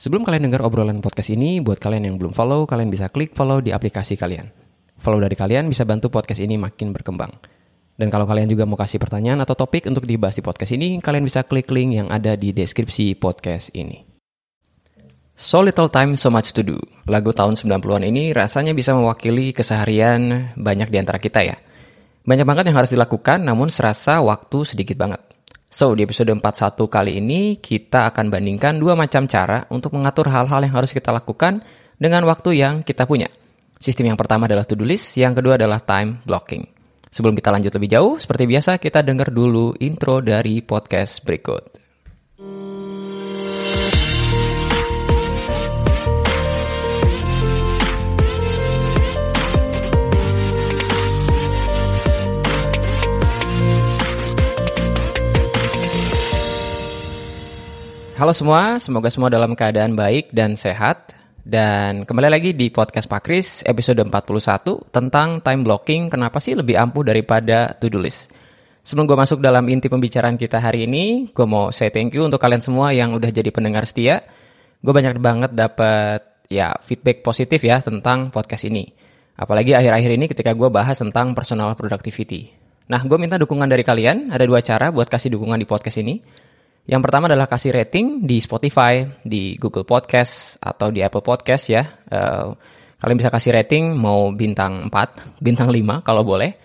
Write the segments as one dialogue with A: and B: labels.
A: Sebelum kalian dengar obrolan podcast ini, buat kalian yang belum follow, kalian bisa klik follow di aplikasi kalian. Follow dari kalian bisa bantu podcast ini makin berkembang. Dan kalau kalian juga mau kasih pertanyaan atau topik untuk dibahas di podcast ini, kalian bisa klik link yang ada di deskripsi podcast ini. So Little Time So Much To Do. Lagu tahun 90-an ini rasanya bisa mewakili keseharian banyak di antara kita ya. Banyak banget yang harus dilakukan, namun serasa waktu sedikit banget. So, di episode 41 kali ini kita akan bandingkan dua macam cara untuk mengatur hal-hal yang harus kita lakukan dengan waktu yang kita punya. Sistem yang pertama adalah to-do list, yang kedua adalah time blocking. Sebelum kita lanjut lebih jauh, seperti biasa kita dengar dulu intro dari podcast berikut. Halo semua, semoga semua dalam keadaan baik dan sehat. Dan kembali lagi di podcast Pak Kris episode 41 tentang time blocking kenapa sih lebih ampuh daripada to-do list. Sebelum gue masuk dalam inti pembicaraan kita hari ini, gue mau say thank you untuk kalian semua yang udah jadi pendengar setia. Gue banyak banget dapat ya feedback positif ya tentang podcast ini. Apalagi akhir-akhir ini ketika gue bahas tentang personal productivity. Nah, gue minta dukungan dari kalian. Ada dua cara buat kasih dukungan di podcast ini. Yang pertama adalah kasih rating di Spotify, di Google Podcast, atau di Apple Podcast ya. Uh, kalian bisa kasih rating mau bintang 4, bintang 5 kalau boleh.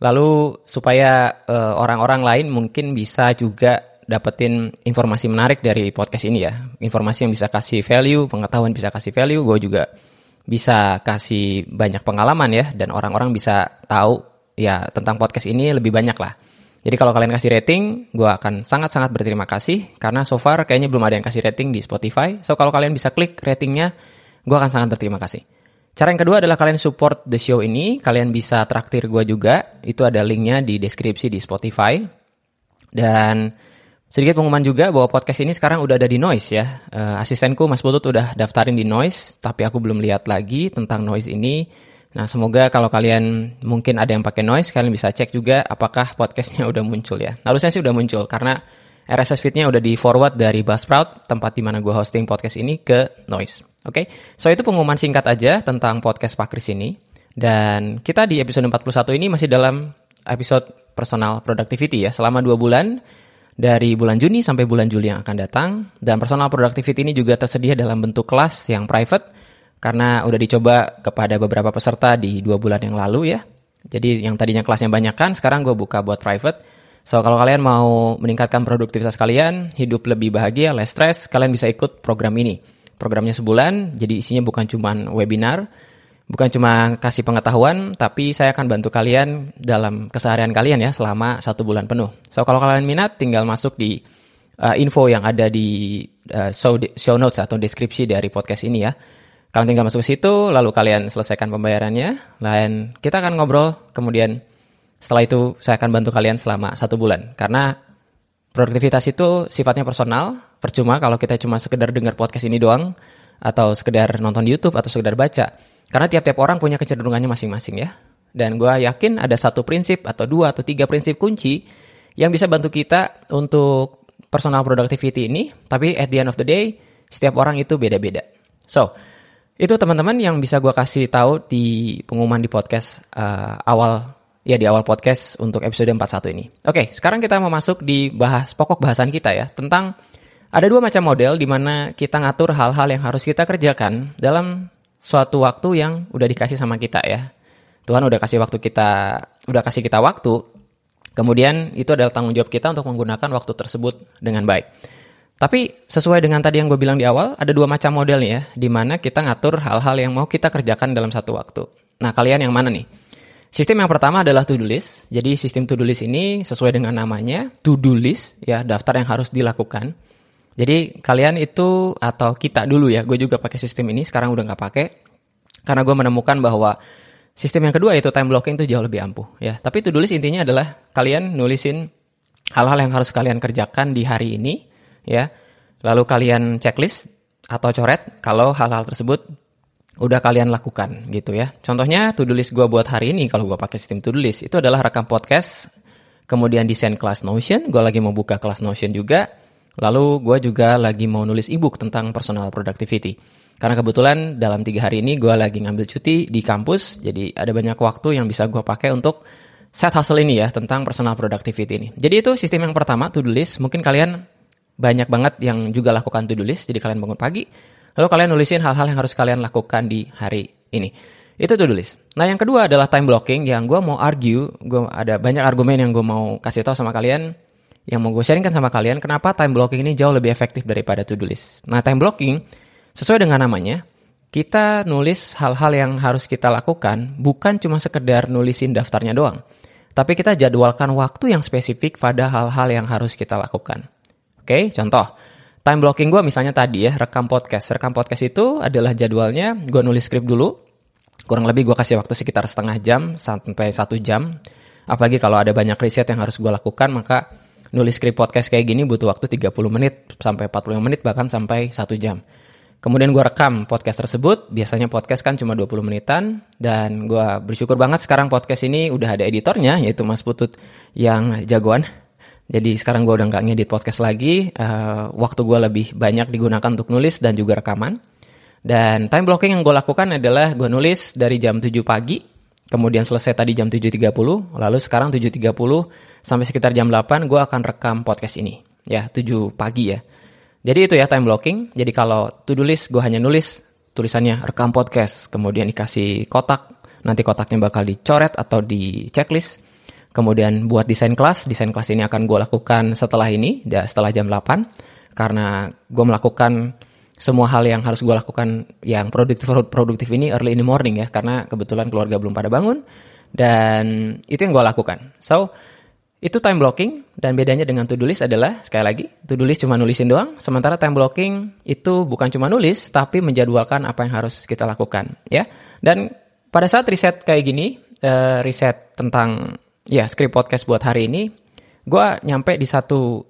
A: Lalu supaya uh, orang-orang lain mungkin bisa juga dapetin informasi menarik dari podcast ini ya. Informasi yang bisa kasih value, pengetahuan bisa kasih value, gue juga bisa kasih banyak pengalaman ya. Dan orang-orang bisa tahu ya tentang podcast ini lebih banyak lah. Jadi kalau kalian kasih rating, gue akan sangat-sangat berterima kasih karena so far kayaknya belum ada yang kasih rating di Spotify. So kalau kalian bisa klik ratingnya, gue akan sangat berterima kasih. Cara yang kedua adalah kalian support the show ini. Kalian bisa traktir gue juga. Itu ada linknya di deskripsi di Spotify. Dan sedikit pengumuman juga bahwa podcast ini sekarang udah ada di Noise ya. Uh, asistenku Mas Putut udah daftarin di Noise, tapi aku belum lihat lagi tentang Noise ini. Nah, semoga kalau kalian mungkin ada yang pakai noise, kalian bisa cek juga apakah podcastnya udah muncul ya. Harusnya sih udah muncul karena RSS feednya udah di forward dari Buzzsprout, tempat di mana gue hosting podcast ini ke noise. Oke, okay? so itu pengumuman singkat aja tentang podcast Pak Kris ini. Dan kita di episode 41 ini masih dalam episode personal productivity ya, selama dua bulan dari bulan Juni sampai bulan Juli yang akan datang. Dan personal productivity ini juga tersedia dalam bentuk kelas yang private karena udah dicoba kepada beberapa peserta di dua bulan yang lalu ya. Jadi yang tadinya kelasnya banyak kan, sekarang gue buka buat private. So kalau kalian mau meningkatkan produktivitas kalian, hidup lebih bahagia, less stress, kalian bisa ikut program ini. Programnya sebulan, jadi isinya bukan cuma webinar, bukan cuma kasih pengetahuan, tapi saya akan bantu kalian dalam keseharian kalian ya selama satu bulan penuh. So kalau kalian minat, tinggal masuk di uh, info yang ada di uh, show, show notes atau deskripsi dari podcast ini ya. Kalian tinggal masuk ke situ, lalu kalian selesaikan pembayarannya, dan kita akan ngobrol. Kemudian setelah itu saya akan bantu kalian selama satu bulan. Karena produktivitas itu sifatnya personal, percuma kalau kita cuma sekedar dengar podcast ini doang, atau sekedar nonton YouTube, atau sekedar baca. Karena tiap-tiap orang punya kecenderungannya masing-masing ya. Dan gue yakin ada satu prinsip, atau dua, atau tiga prinsip kunci yang bisa bantu kita untuk personal productivity ini, tapi at the end of the day, setiap orang itu beda-beda. So, itu teman-teman yang bisa gue kasih tahu di pengumuman di podcast uh, awal ya di awal podcast untuk episode 41 ini. Oke, sekarang kita mau masuk di bahas pokok bahasan kita ya tentang ada dua macam model di mana kita ngatur hal-hal yang harus kita kerjakan dalam suatu waktu yang udah dikasih sama kita ya. Tuhan udah kasih waktu kita, udah kasih kita waktu. Kemudian itu adalah tanggung jawab kita untuk menggunakan waktu tersebut dengan baik. Tapi sesuai dengan tadi yang gue bilang di awal, ada dua macam model nih ya, di mana kita ngatur hal-hal yang mau kita kerjakan dalam satu waktu. Nah, kalian yang mana nih? Sistem yang pertama adalah to-do list. Jadi sistem to-do list ini sesuai dengan namanya, to-do list, ya daftar yang harus dilakukan. Jadi kalian itu atau kita dulu ya, gue juga pakai sistem ini, sekarang udah nggak pakai. Karena gue menemukan bahwa sistem yang kedua yaitu time blocking itu jauh lebih ampuh ya. Tapi to-do list intinya adalah kalian nulisin hal-hal yang harus kalian kerjakan di hari ini, ya. Lalu kalian checklist atau coret kalau hal-hal tersebut udah kalian lakukan gitu ya. Contohnya to-do list gue buat hari ini kalau gue pakai sistem to-do list itu adalah rekam podcast, kemudian desain kelas Notion, gue lagi mau buka kelas Notion juga, Lalu gue juga lagi mau nulis ebook tentang personal productivity. Karena kebetulan dalam tiga hari ini gue lagi ngambil cuti di kampus, jadi ada banyak waktu yang bisa gue pakai untuk set hustle ini ya tentang personal productivity ini. Jadi itu sistem yang pertama to-do list. Mungkin kalian banyak banget yang juga lakukan to-do list. Jadi kalian bangun pagi, lalu kalian nulisin hal-hal yang harus kalian lakukan di hari ini. Itu to-do list. Nah yang kedua adalah time blocking yang gue mau argue, gue ada banyak argumen yang gue mau kasih tahu sama kalian, yang mau gue sharingkan sama kalian, kenapa time blocking ini jauh lebih efektif daripada to-do list. Nah time blocking, sesuai dengan namanya, kita nulis hal-hal yang harus kita lakukan, bukan cuma sekedar nulisin daftarnya doang. Tapi kita jadwalkan waktu yang spesifik pada hal-hal yang harus kita lakukan. Oke, contoh. Time blocking gue misalnya tadi ya, rekam podcast. Rekam podcast itu adalah jadwalnya, gue nulis skrip dulu, kurang lebih gue kasih waktu sekitar setengah jam sampai satu jam. Apalagi kalau ada banyak riset yang harus gue lakukan, maka nulis skrip podcast kayak gini butuh waktu 30 menit sampai 45 menit bahkan sampai satu jam. Kemudian gue rekam podcast tersebut, biasanya podcast kan cuma 20 menitan, dan gue bersyukur banget sekarang podcast ini udah ada editornya, yaitu Mas Putut yang jagoan. Jadi sekarang gue udah nggak ngedit podcast lagi, uh, waktu gue lebih banyak digunakan untuk nulis dan juga rekaman. Dan time blocking yang gue lakukan adalah gue nulis dari jam 7 pagi, kemudian selesai tadi jam 7.30, lalu sekarang 7.30 sampai sekitar jam 8 gue akan rekam podcast ini. Ya, 7 pagi ya. Jadi itu ya time blocking. Jadi kalau to-do list gue hanya nulis tulisannya rekam podcast, kemudian dikasih kotak, nanti kotaknya bakal dicoret atau di checklist. Kemudian buat desain kelas, desain kelas ini akan gue lakukan setelah ini, ya setelah jam 8. Karena gue melakukan semua hal yang harus gue lakukan yang produktif produktif ini early in the morning ya karena kebetulan keluarga belum pada bangun. Dan itu yang gue lakukan. So itu time blocking dan bedanya dengan to do list adalah sekali lagi to do list cuma nulisin doang. Sementara time blocking itu bukan cuma nulis tapi menjadwalkan apa yang harus kita lakukan ya. Dan pada saat riset kayak gini uh, riset tentang ya script podcast buat hari ini gue nyampe di satu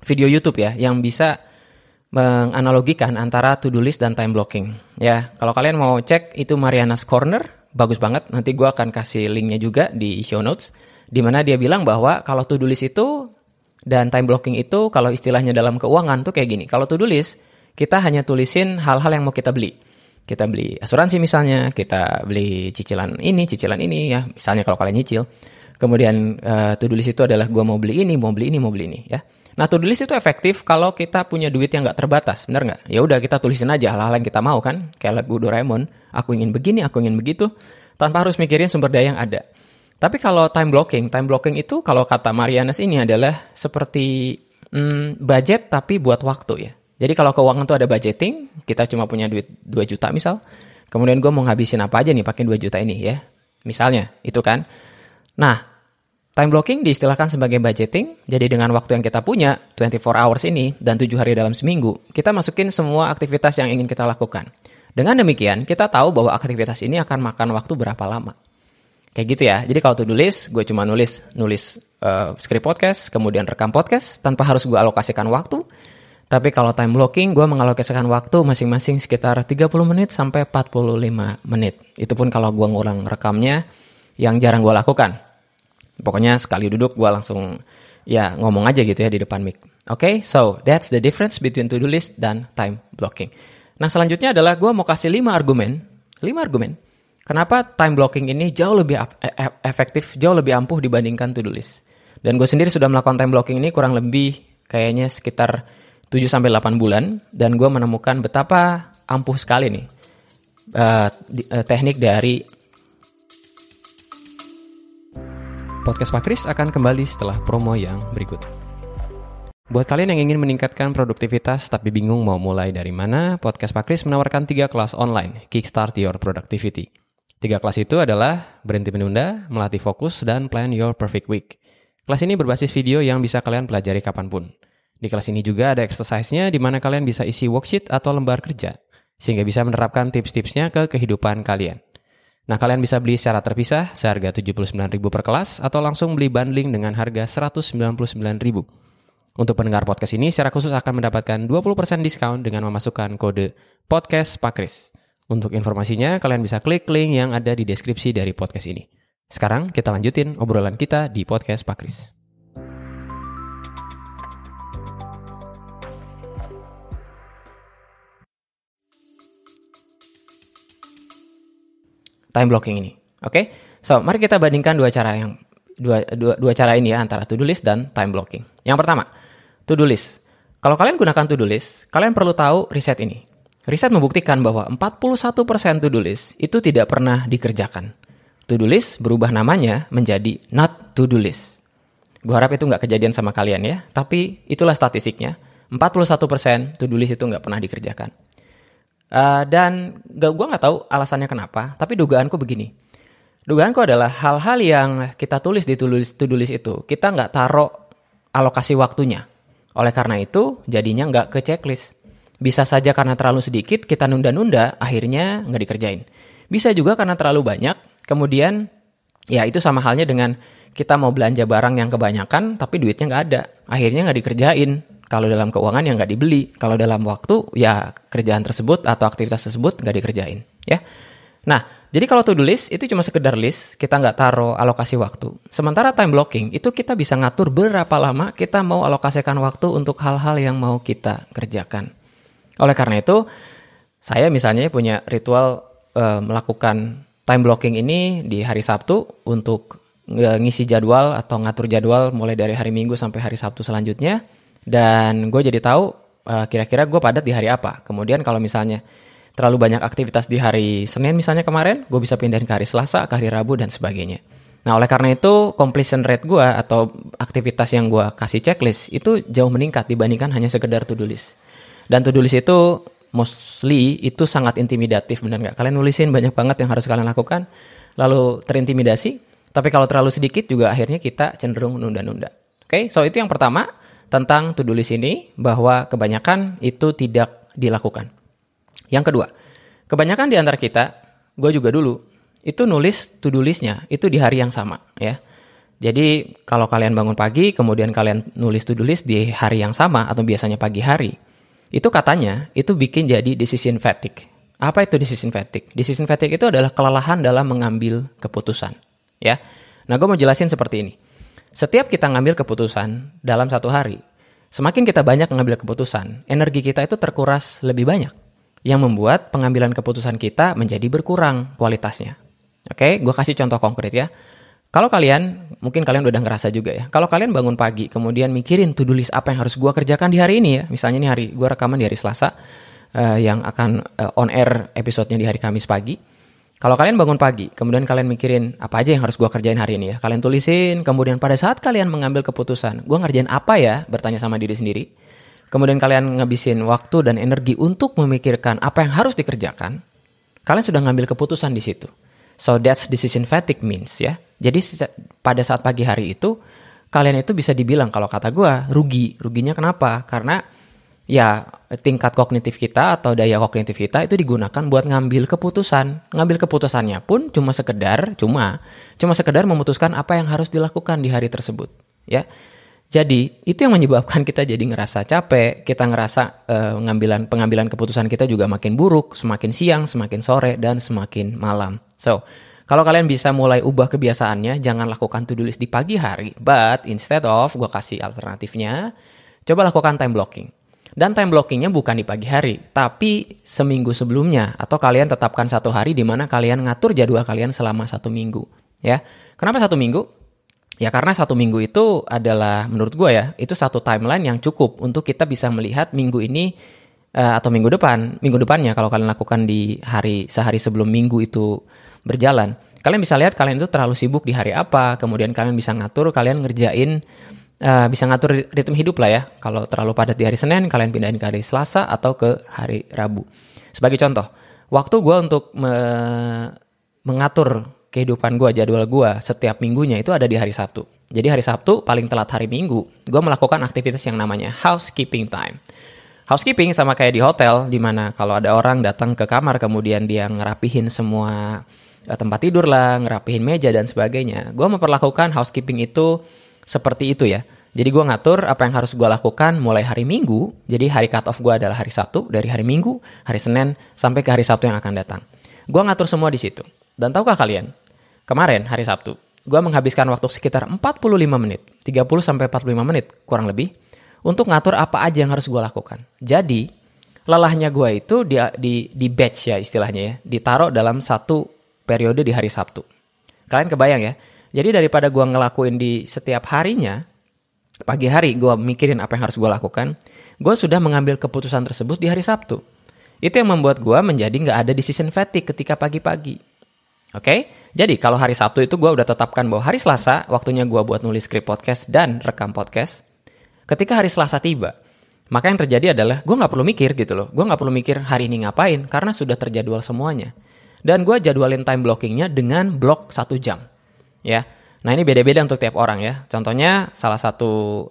A: video YouTube ya yang bisa menganalogikan antara to-do list dan time blocking. Ya, kalau kalian mau cek itu Mariana's Corner, bagus banget. Nanti gue akan kasih linknya juga di show notes. Di mana dia bilang bahwa kalau to-do list itu dan time blocking itu kalau istilahnya dalam keuangan tuh kayak gini. Kalau to-do list, kita hanya tulisin hal-hal yang mau kita beli. Kita beli asuransi misalnya, kita beli cicilan ini, cicilan ini ya. Misalnya kalau kalian nyicil. Kemudian uh, to-do list itu adalah gue mau beli ini, mau beli ini, mau beli ini ya. Nah, to-do list itu efektif kalau kita punya duit yang nggak terbatas, benar nggak? Ya udah kita tulisin aja hal-hal yang kita mau kan, kayak lagu Doraemon, aku ingin begini, aku ingin begitu, tanpa harus mikirin sumber daya yang ada. Tapi kalau time blocking, time blocking itu kalau kata Marianas ini adalah seperti hmm, budget tapi buat waktu ya. Jadi kalau keuangan itu ada budgeting, kita cuma punya duit 2 juta misal, kemudian gue mau ngabisin apa aja nih pakai 2 juta ini ya. Misalnya, itu kan. Nah, Time blocking diistilahkan sebagai budgeting, jadi dengan waktu yang kita punya, 24 hours ini, dan 7 hari dalam seminggu, kita masukin semua aktivitas yang ingin kita lakukan. Dengan demikian, kita tahu bahwa aktivitas ini akan makan waktu berapa lama. Kayak gitu ya. Jadi kalau to-do list, gue cuma nulis nulis uh, script podcast, kemudian rekam podcast, tanpa harus gue alokasikan waktu. Tapi kalau time blocking, gue mengalokasikan waktu masing-masing sekitar 30 menit sampai 45 menit. Itu pun kalau gue ngulang rekamnya, yang jarang gue lakukan. Pokoknya sekali duduk gue langsung ya ngomong aja gitu ya di depan mic. Oke, okay? so that's the difference between to-do list dan time blocking. Nah selanjutnya adalah gue mau kasih 5 argumen, 5 argumen. Kenapa time blocking ini jauh lebih e, e, efektif, jauh lebih ampuh dibandingkan to-do list. Dan gue sendiri sudah melakukan time blocking ini kurang lebih kayaknya sekitar 7-8 bulan. Dan gue menemukan betapa ampuh sekali nih uh, di, uh, teknik dari Podcast Pak Kris akan kembali setelah promo yang berikut. Buat kalian yang ingin meningkatkan produktivitas tapi bingung mau mulai dari mana, Podcast Pak Kris menawarkan tiga kelas online, Kickstart Your Productivity. Tiga kelas itu adalah berhenti menunda, melatih fokus, dan plan your perfect week. Kelas ini berbasis video yang bisa kalian pelajari kapan pun. Di kelas ini juga ada exercise-nya di mana kalian bisa isi worksheet atau lembar kerja, sehingga bisa menerapkan tips-tipsnya ke kehidupan kalian. Nah, kalian bisa beli secara terpisah seharga 79.000 per kelas atau langsung beli bundling dengan harga 199.000. Untuk pendengar podcast ini secara khusus akan mendapatkan 20% diskon dengan memasukkan kode podcast Pakris. Untuk informasinya, kalian bisa klik link yang ada di deskripsi dari podcast ini. Sekarang kita lanjutin obrolan kita di podcast Pakris. Time blocking ini. Oke, okay? so mari kita bandingkan dua cara yang dua, dua, dua cara ini ya antara to-do list dan time blocking. Yang pertama, to-do list. Kalau kalian gunakan to-do list, kalian perlu tahu riset ini. Riset membuktikan bahwa 41% to-do list itu tidak pernah dikerjakan. To-do list berubah namanya menjadi not to-do list. Gue harap itu nggak kejadian sama kalian ya, tapi itulah statistiknya. 41% to-do list itu nggak pernah dikerjakan. Uh, dan gak, gue nggak tahu alasannya kenapa, tapi dugaanku begini. Dugaanku adalah hal-hal yang kita tulis di to-do list itu, kita nggak taruh alokasi waktunya. Oleh karena itu, jadinya nggak ke checklist. Bisa saja karena terlalu sedikit, kita nunda-nunda, akhirnya nggak dikerjain. Bisa juga karena terlalu banyak, kemudian ya itu sama halnya dengan kita mau belanja barang yang kebanyakan, tapi duitnya nggak ada. Akhirnya nggak dikerjain. Kalau dalam keuangan yang nggak dibeli. Kalau dalam waktu, ya kerjaan tersebut atau aktivitas tersebut nggak dikerjain. Ya. Nah, jadi kalau to-do list itu cuma sekedar list, kita nggak taruh alokasi waktu. Sementara time blocking itu kita bisa ngatur berapa lama kita mau alokasikan waktu untuk hal-hal yang mau kita kerjakan. Oleh karena itu, saya misalnya punya ritual uh, melakukan time blocking ini di hari Sabtu untuk ngisi jadwal atau ngatur jadwal mulai dari hari Minggu sampai hari Sabtu selanjutnya. Dan gue jadi tahu uh, kira-kira gue padat di hari apa. Kemudian kalau misalnya terlalu banyak aktivitas di hari Senin misalnya kemarin, gue bisa pindahin ke hari Selasa, ke hari Rabu, dan sebagainya. Nah, oleh karena itu, completion rate gue atau aktivitas yang gue kasih checklist itu jauh meningkat dibandingkan hanya sekedar to-do list. Dan to-do list itu mostly itu sangat intimidatif, benar nggak? Kalian nulisin banyak banget yang harus kalian lakukan, lalu terintimidasi, tapi kalau terlalu sedikit juga akhirnya kita cenderung nunda-nunda. Oke, okay? so itu yang pertama tentang to-do list ini, bahwa kebanyakan itu tidak dilakukan. Yang kedua, kebanyakan di antara kita, gue juga dulu, itu nulis to-do listnya itu di hari yang sama ya. Jadi kalau kalian bangun pagi, kemudian kalian nulis to-do list di hari yang sama atau biasanya pagi hari, itu katanya itu bikin jadi decision fatigue. Apa itu decision fatigue? Decision fatigue itu adalah kelelahan dalam mengambil keputusan. Ya, nah gue mau jelasin seperti ini. Setiap kita ngambil keputusan dalam satu hari, semakin kita banyak mengambil keputusan, energi kita itu terkuras lebih banyak yang membuat pengambilan keputusan kita menjadi berkurang kualitasnya. Oke, gue kasih contoh konkret ya. Kalau kalian, mungkin kalian udah ngerasa juga ya. Kalau kalian bangun pagi, kemudian mikirin to-do list apa yang harus gue kerjakan di hari ini ya. Misalnya nih hari gue rekaman di hari Selasa, uh, yang akan uh, on air episodenya di hari Kamis pagi. Kalau kalian bangun pagi, kemudian kalian mikirin apa aja yang harus gue kerjain hari ini ya. Kalian tulisin, kemudian pada saat kalian mengambil keputusan, gue ngerjain apa ya, bertanya sama diri sendiri kemudian kalian ngabisin waktu dan energi untuk memikirkan apa yang harus dikerjakan, kalian sudah ngambil keputusan di situ. So that's decision fatigue means ya. Jadi pada saat pagi hari itu kalian itu bisa dibilang kalau kata gue rugi. Ruginya kenapa? Karena ya tingkat kognitif kita atau daya kognitif kita itu digunakan buat ngambil keputusan. Ngambil keputusannya pun cuma sekedar cuma cuma sekedar memutuskan apa yang harus dilakukan di hari tersebut, ya. Jadi itu yang menyebabkan kita jadi ngerasa capek, kita ngerasa pengambilan pengambilan keputusan kita juga makin buruk, semakin siang, semakin sore dan semakin malam. So, kalau kalian bisa mulai ubah kebiasaannya, jangan lakukan to-do list di pagi hari, but instead of gue kasih alternatifnya, coba lakukan time blocking. Dan time blockingnya bukan di pagi hari, tapi seminggu sebelumnya atau kalian tetapkan satu hari di mana kalian ngatur jadwal kalian selama satu minggu. Ya, kenapa satu minggu? Ya karena satu minggu itu adalah menurut gue ya itu satu timeline yang cukup untuk kita bisa melihat minggu ini uh, atau minggu depan minggu depannya kalau kalian lakukan di hari sehari sebelum minggu itu berjalan kalian bisa lihat kalian itu terlalu sibuk di hari apa kemudian kalian bisa ngatur kalian ngerjain uh, bisa ngatur ritme hidup lah ya kalau terlalu padat di hari Senin kalian pindahin ke hari Selasa atau ke hari Rabu sebagai contoh waktu gue untuk me mengatur kehidupan gue, jadwal gue setiap minggunya itu ada di hari Sabtu. Jadi hari Sabtu paling telat hari Minggu, gue melakukan aktivitas yang namanya housekeeping time. Housekeeping sama kayak di hotel, di mana kalau ada orang datang ke kamar kemudian dia ngerapihin semua eh, tempat tidur lah, ngerapihin meja dan sebagainya. Gue memperlakukan housekeeping itu seperti itu ya. Jadi gue ngatur apa yang harus gue lakukan mulai hari Minggu. Jadi hari cut off gue adalah hari Sabtu, dari hari Minggu, hari Senin, sampai ke hari Sabtu yang akan datang. Gue ngatur semua di situ. Dan tahukah kalian, Kemarin hari Sabtu, gue menghabiskan waktu sekitar 45 menit, 30 sampai 45 menit kurang lebih untuk ngatur apa aja yang harus gue lakukan. Jadi lelahnya gue itu di, di, di batch ya istilahnya ya, ditaruh dalam satu periode di hari Sabtu. Kalian kebayang ya? Jadi daripada gue ngelakuin di setiap harinya, pagi hari gue mikirin apa yang harus gue lakukan, gue sudah mengambil keputusan tersebut di hari Sabtu. Itu yang membuat gue menjadi nggak ada decision fatigue ketika pagi-pagi. Oke, okay? jadi kalau hari Sabtu itu gue udah tetapkan bahwa hari Selasa waktunya gue buat nulis skrip podcast dan rekam podcast. Ketika hari Selasa tiba, maka yang terjadi adalah gue nggak perlu mikir gitu loh. Gue nggak perlu mikir hari ini ngapain karena sudah terjadwal semuanya. Dan gue jadwalin time blockingnya dengan blok satu jam. Ya, nah ini beda-beda untuk tiap orang ya. Contohnya salah satu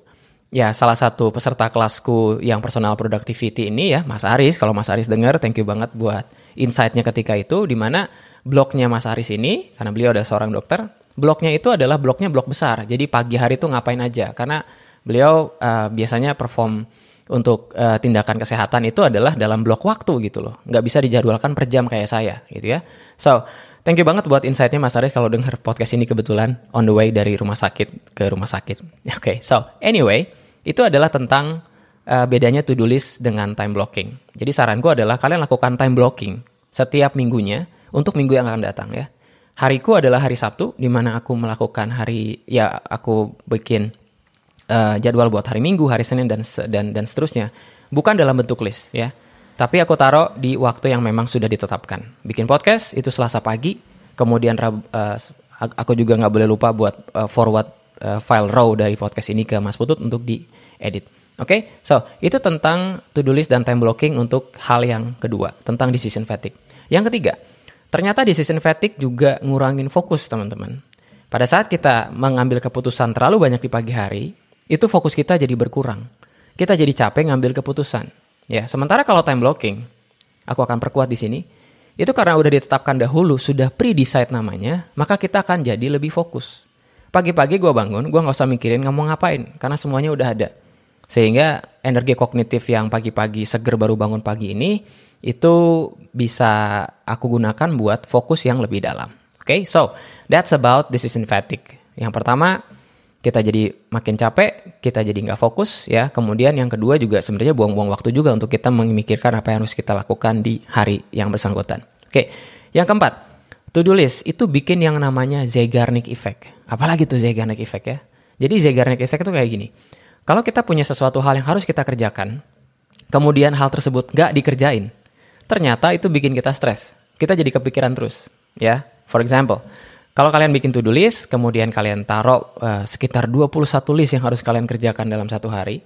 A: ya salah satu peserta kelasku yang personal productivity ini ya Mas Aris. Kalau Mas Aris dengar, thank you banget buat insightnya ketika itu, di mana bloknya Mas Aris ini, karena beliau adalah seorang dokter, bloknya itu adalah bloknya blok besar. Jadi pagi hari itu ngapain aja, karena beliau uh, biasanya perform untuk uh, tindakan kesehatan itu adalah dalam blok waktu gitu loh. Nggak bisa dijadwalkan per jam kayak saya gitu ya. So, thank you banget buat insightnya Mas Aris kalau denger podcast ini kebetulan on the way dari rumah sakit ke rumah sakit. Oke, okay, so anyway, itu adalah tentang uh, bedanya to-do list dengan time blocking. Jadi saranku adalah kalian lakukan time blocking setiap minggunya untuk minggu yang akan datang ya. Hariku adalah hari Sabtu, di mana aku melakukan hari, ya aku bikin uh, jadwal buat hari Minggu, hari Senin dan dan dan seterusnya. Bukan dalam bentuk list ya. Tapi aku taruh di waktu yang memang sudah ditetapkan. Bikin podcast itu Selasa pagi, kemudian uh, aku juga nggak boleh lupa buat uh, forward uh, file raw dari podcast ini ke Mas Putut untuk diedit. Oke, okay? so itu tentang to-do list dan time blocking untuk hal yang kedua, tentang decision fatigue. Yang ketiga, Ternyata decision fatigue juga ngurangin fokus teman-teman. Pada saat kita mengambil keputusan terlalu banyak di pagi hari, itu fokus kita jadi berkurang. Kita jadi capek ngambil keputusan. Ya, sementara kalau time blocking, aku akan perkuat di sini, itu karena udah ditetapkan dahulu, sudah pre-decide namanya, maka kita akan jadi lebih fokus. Pagi-pagi gue bangun, gue nggak usah mikirin ngomong ngapain, karena semuanya udah ada. Sehingga energi kognitif yang pagi-pagi seger baru bangun pagi ini, itu bisa aku gunakan buat fokus yang lebih dalam. Oke, okay? so that's about decision fatigue. Yang pertama, kita jadi makin capek, kita jadi nggak fokus ya. Kemudian yang kedua juga sebenarnya buang-buang waktu juga untuk kita memikirkan apa yang harus kita lakukan di hari yang bersangkutan. Oke, yang keempat, to-do list itu bikin yang namanya Zeigarnik Effect. Apalagi tuh Zeigarnik Effect ya. Jadi Zeigarnik Effect itu kayak gini. Kalau kita punya sesuatu hal yang harus kita kerjakan, kemudian hal tersebut nggak dikerjain, ternyata itu bikin kita stres. Kita jadi kepikiran terus, ya. For example, kalau kalian bikin to-do list, kemudian kalian taruh uh, sekitar 21 list yang harus kalian kerjakan dalam satu hari,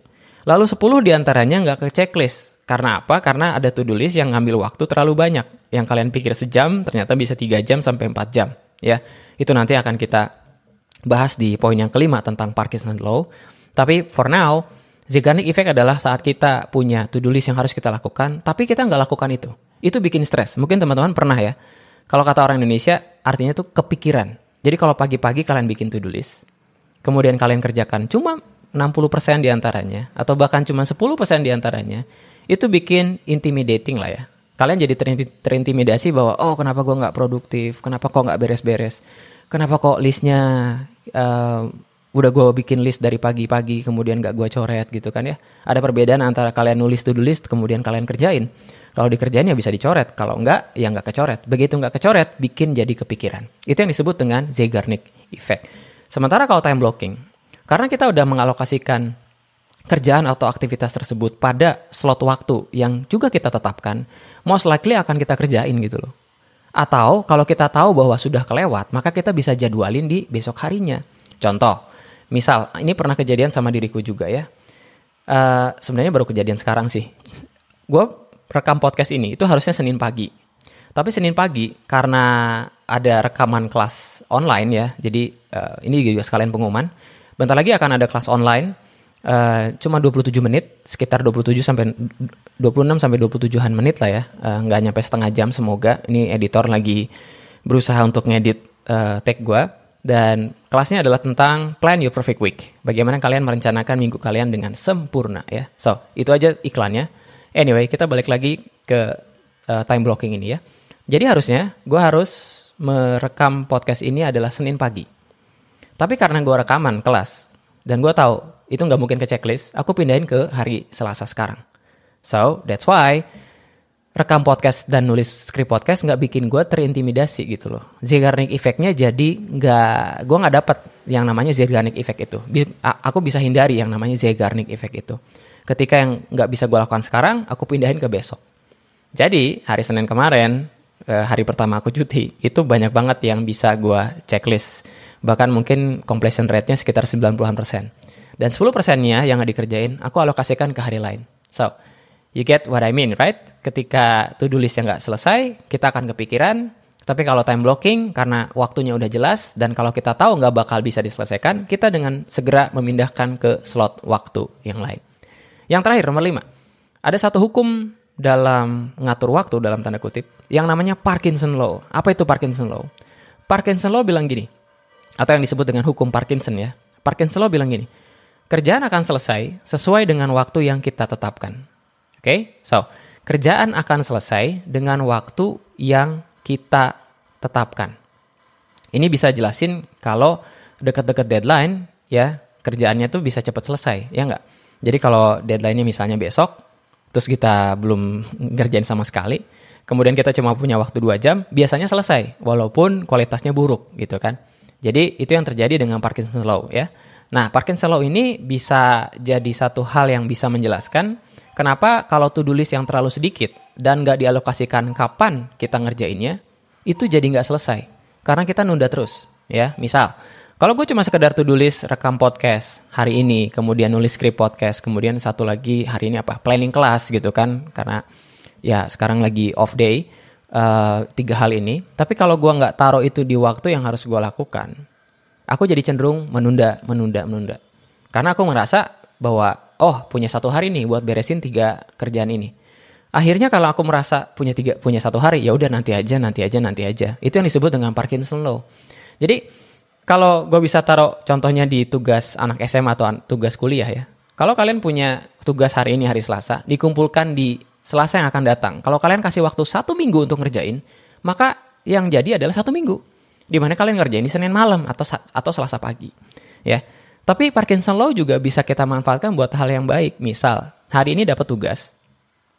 A: lalu 10 di antaranya nggak ke checklist. Karena apa? Karena ada to-do list yang ngambil waktu terlalu banyak. Yang kalian pikir sejam, ternyata bisa 3 jam sampai 4 jam. Ya, itu nanti akan kita bahas di poin yang kelima tentang Parkinson Law. Tapi for now, Zeigarnik Effect adalah saat kita punya to-do list yang harus kita lakukan, tapi kita nggak lakukan itu. Itu bikin stres. Mungkin teman-teman pernah ya. Kalau kata orang Indonesia, artinya tuh kepikiran. Jadi kalau pagi-pagi kalian bikin to-do list, kemudian kalian kerjakan cuma 60% di antaranya, atau bahkan cuma 10% di antaranya, itu bikin intimidating lah ya. Kalian jadi terintimidasi bahwa, oh kenapa gue nggak produktif, kenapa kok nggak beres-beres, kenapa kok listnya uh, udah gue bikin list dari pagi-pagi kemudian gak gue coret gitu kan ya ada perbedaan antara kalian nulis to do list kemudian kalian kerjain kalau dikerjain ya bisa dicoret kalau enggak ya nggak kecoret. Begitu nggak kecoret bikin jadi kepikiran. Itu yang disebut dengan Zeigarnik effect. Sementara kalau time blocking karena kita udah mengalokasikan kerjaan atau aktivitas tersebut pada slot waktu yang juga kita tetapkan most likely akan kita kerjain gitu loh. Atau kalau kita tahu bahwa sudah kelewat maka kita bisa jadwalin di besok harinya. Contoh Misal, ini pernah kejadian sama diriku juga ya. Uh, sebenarnya baru kejadian sekarang sih. Gue rekam podcast ini itu harusnya Senin pagi. Tapi Senin pagi karena ada rekaman kelas online ya. Jadi uh, ini juga sekalian pengumuman. Bentar lagi akan ada kelas online uh, cuma 27 menit, sekitar 27 sampai 26 sampai 27-an menit lah ya. Uh, nggak nyampe setengah jam semoga. Ini editor lagi berusaha untuk ngedit uh, tag gue dan kelasnya adalah tentang plan your perfect week. Bagaimana kalian merencanakan minggu kalian dengan sempurna ya. So, itu aja iklannya. Anyway, kita balik lagi ke uh, time blocking ini ya. Jadi harusnya gue harus merekam podcast ini adalah Senin pagi. Tapi karena gue rekaman kelas dan gue tahu itu nggak mungkin ke checklist, aku pindahin ke hari Selasa sekarang. So that's why rekam podcast dan nulis skrip podcast nggak bikin gue terintimidasi gitu loh. Zeigarnik efeknya jadi nggak, gue nggak dapat yang namanya Zeigarnik efek itu. Aku bisa hindari yang namanya Zeigarnik efek itu. Ketika yang nggak bisa gue lakukan sekarang, aku pindahin ke besok. Jadi hari Senin kemarin, eh, hari pertama aku cuti, itu banyak banget yang bisa gue checklist. Bahkan mungkin completion rate-nya sekitar 90-an persen. Dan 10 persennya yang nggak dikerjain, aku alokasikan ke hari lain. So, You get what I mean, right? Ketika to-do list yang nggak selesai, kita akan kepikiran. Tapi kalau time blocking, karena waktunya udah jelas, dan kalau kita tahu nggak bakal bisa diselesaikan, kita dengan segera memindahkan ke slot waktu yang lain. Yang terakhir, nomor lima. Ada satu hukum dalam ngatur waktu, dalam tanda kutip, yang namanya Parkinson Law. Apa itu Parkinson Law? Parkinson Law bilang gini, atau yang disebut dengan hukum Parkinson ya. Parkinson Law bilang gini, kerjaan akan selesai sesuai dengan waktu yang kita tetapkan okay? so kerjaan akan selesai dengan waktu yang kita tetapkan. Ini bisa jelasin kalau dekat-dekat deadline, ya kerjaannya tuh bisa cepat selesai, ya nggak? Jadi kalau deadline-nya misalnya besok, terus kita belum ngerjain sama sekali, kemudian kita cuma punya waktu dua jam, biasanya selesai, walaupun kualitasnya buruk, gitu kan? Jadi itu yang terjadi dengan Parkinson Law, ya. Nah, Parkinson Law ini bisa jadi satu hal yang bisa menjelaskan Kenapa kalau to-do list yang terlalu sedikit dan nggak dialokasikan kapan kita ngerjainnya, itu jadi nggak selesai. Karena kita nunda terus. ya. Misal, kalau gue cuma sekedar to-do list rekam podcast hari ini, kemudian nulis script podcast, kemudian satu lagi hari ini apa? Planning kelas gitu kan. Karena ya sekarang lagi off day, uh, tiga hal ini. Tapi kalau gue nggak taruh itu di waktu yang harus gue lakukan, aku jadi cenderung menunda, menunda, menunda. Karena aku merasa bahwa oh punya satu hari nih buat beresin tiga kerjaan ini. Akhirnya kalau aku merasa punya tiga punya satu hari ya udah nanti aja nanti aja nanti aja. Itu yang disebut dengan Parkinson Law. Jadi kalau gue bisa taruh contohnya di tugas anak SMA atau tugas kuliah ya. Kalau kalian punya tugas hari ini hari Selasa, dikumpulkan di Selasa yang akan datang. Kalau kalian kasih waktu satu minggu untuk ngerjain, maka yang jadi adalah satu minggu. Di mana kalian ngerjain di Senin malam atau atau Selasa pagi. Ya. Tapi Parkinson Law juga bisa kita manfaatkan buat hal yang baik. Misal, hari ini dapat tugas.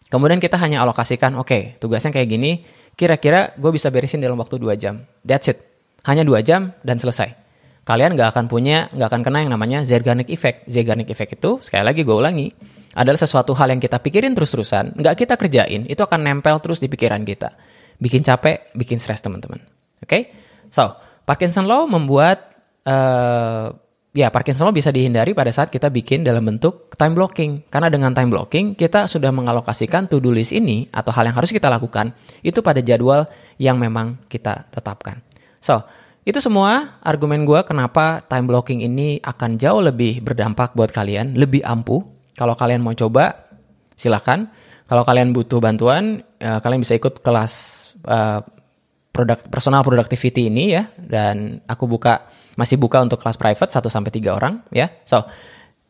A: Kemudian kita hanya alokasikan, oke, okay, tugasnya kayak gini, kira-kira gue bisa beresin dalam waktu 2 jam. That's it. Hanya 2 jam dan selesai. Kalian gak akan punya, gak akan kena yang namanya Zeigarnik Effect. Zeigarnik Effect itu, sekali lagi gue ulangi, adalah sesuatu hal yang kita pikirin terus-terusan, gak kita kerjain, itu akan nempel terus di pikiran kita. Bikin capek, bikin stres teman-teman. Oke? Okay? So, Parkinson Law membuat uh, ya Parkinson Law bisa dihindari pada saat kita bikin dalam bentuk time blocking. Karena dengan time blocking kita sudah mengalokasikan to-do list ini atau hal yang harus kita lakukan itu pada jadwal yang memang kita tetapkan. So, itu semua argumen gue kenapa time blocking ini akan jauh lebih berdampak buat kalian, lebih ampuh. Kalau kalian mau coba, silahkan. Kalau kalian butuh bantuan, uh, kalian bisa ikut kelas uh, produk personal productivity ini ya. Dan aku buka masih buka untuk kelas private 1 sampai 3 orang ya. So,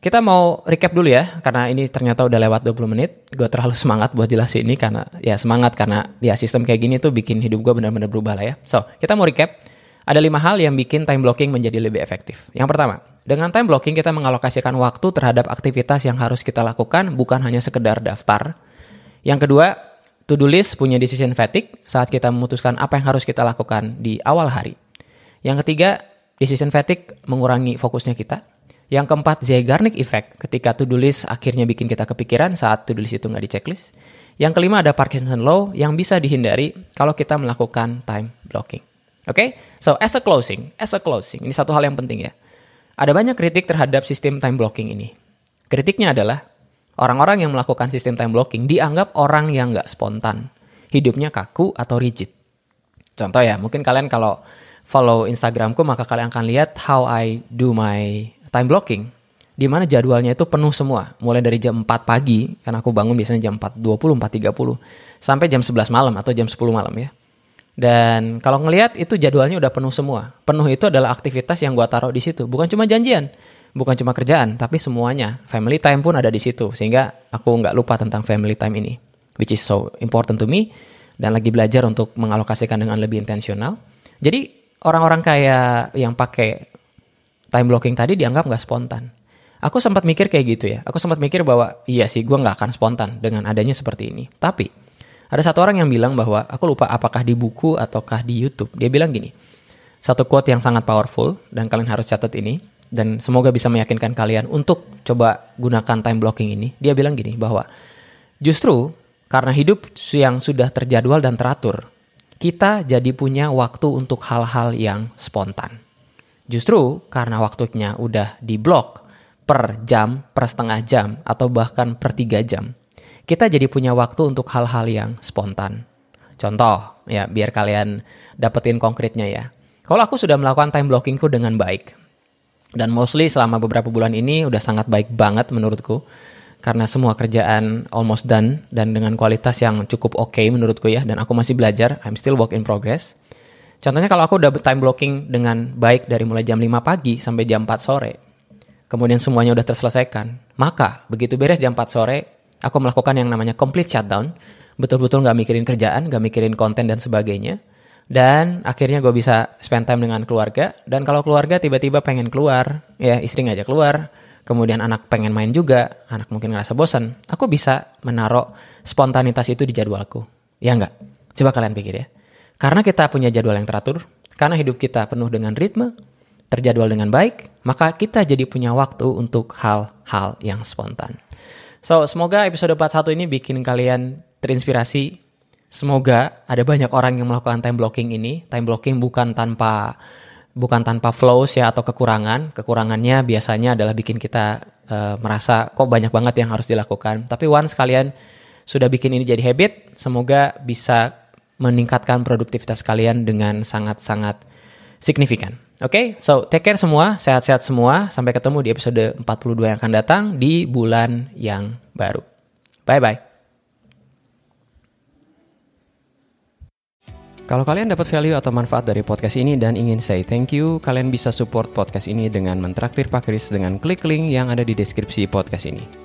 A: kita mau recap dulu ya karena ini ternyata udah lewat 20 menit. Gue terlalu semangat buat jelasin ini karena ya semangat karena ya sistem kayak gini tuh bikin hidup gue benar-benar berubah lah ya. So, kita mau recap. Ada lima hal yang bikin time blocking menjadi lebih efektif. Yang pertama, dengan time blocking kita mengalokasikan waktu terhadap aktivitas yang harus kita lakukan bukan hanya sekedar daftar. Yang kedua, to-do list punya decision fatigue saat kita memutuskan apa yang harus kita lakukan di awal hari. Yang ketiga, Decision fatigue mengurangi fokusnya kita. Yang keempat, Zeigarnik effect ketika to-do list akhirnya bikin kita kepikiran saat to-do list itu nggak di checklist. Yang kelima ada Parkinson Law yang bisa dihindari kalau kita melakukan time blocking. Oke, okay? so as a closing, as a closing, ini satu hal yang penting ya. Ada banyak kritik terhadap sistem time blocking ini. Kritiknya adalah orang-orang yang melakukan sistem time blocking dianggap orang yang nggak spontan, hidupnya kaku atau rigid. Contoh ya, mungkin kalian kalau follow Instagramku maka kalian akan lihat how I do my time blocking di mana jadwalnya itu penuh semua. Mulai dari jam 4 pagi karena aku bangun biasanya jam 4.20 4.30 sampai jam 11 malam atau jam 10 malam ya. Dan kalau ngelihat itu jadwalnya udah penuh semua. Penuh itu adalah aktivitas yang gua taruh di situ. Bukan cuma janjian bukan cuma kerjaan tapi semuanya. Family time pun ada di situ sehingga aku nggak lupa tentang family time ini which is so important to me dan lagi belajar untuk mengalokasikan dengan lebih intensional. Jadi orang-orang kayak yang pakai time blocking tadi dianggap nggak spontan. Aku sempat mikir kayak gitu ya. Aku sempat mikir bahwa iya sih gue nggak akan spontan dengan adanya seperti ini. Tapi Ada satu orang yang bilang bahwa aku lupa apakah di buku ataukah di YouTube. Dia bilang gini, satu quote yang sangat powerful dan kalian harus catat ini dan semoga bisa meyakinkan kalian untuk coba gunakan time blocking ini. Dia bilang gini bahwa justru karena hidup yang sudah terjadwal dan teratur, kita jadi punya waktu untuk hal-hal yang spontan. Justru karena waktunya udah diblok per jam, per setengah jam, atau bahkan per tiga jam, kita jadi punya waktu untuk hal-hal yang spontan. Contoh, ya biar kalian dapetin konkretnya ya. Kalau aku sudah melakukan time blockingku dengan baik, dan mostly selama beberapa bulan ini udah sangat baik banget menurutku, karena semua kerjaan almost done dan dengan kualitas yang cukup oke okay menurutku ya, dan aku masih belajar, I'm still work in progress Contohnya kalau aku udah time blocking dengan baik dari mulai jam 5 pagi sampai jam 4 sore, kemudian semuanya udah terselesaikan, maka begitu beres jam 4 sore, aku melakukan yang namanya complete shutdown, betul-betul nggak mikirin kerjaan, nggak mikirin konten dan sebagainya, dan akhirnya gue bisa spend time dengan keluarga, dan kalau keluarga tiba-tiba pengen keluar, ya istri ngajak keluar, kemudian anak pengen main juga, anak mungkin ngerasa bosan, aku bisa menaruh spontanitas itu di jadwalku. Ya nggak? Coba kalian pikir ya. Karena kita punya jadwal yang teratur, karena hidup kita penuh dengan ritme, terjadwal dengan baik, maka kita jadi punya waktu untuk hal-hal yang spontan. So, semoga episode 41 ini bikin kalian terinspirasi. Semoga ada banyak orang yang melakukan time blocking ini. Time blocking bukan tanpa bukan tanpa flows ya atau kekurangan. Kekurangannya biasanya adalah bikin kita uh, merasa kok banyak banget yang harus dilakukan. Tapi once kalian sudah bikin ini jadi habit, semoga bisa meningkatkan produktivitas kalian dengan sangat-sangat signifikan. Oke, okay? so take care semua, sehat-sehat semua. Sampai ketemu di episode 42 yang akan datang di bulan yang baru. Bye-bye. Kalau kalian dapat value atau manfaat dari podcast ini dan ingin say thank you, kalian bisa support podcast ini dengan mentraktir Pak Kris dengan klik link yang ada di deskripsi podcast ini.